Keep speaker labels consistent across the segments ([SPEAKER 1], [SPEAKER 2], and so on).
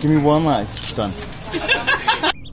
[SPEAKER 1] Give me one life. Done.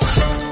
[SPEAKER 1] Whoa.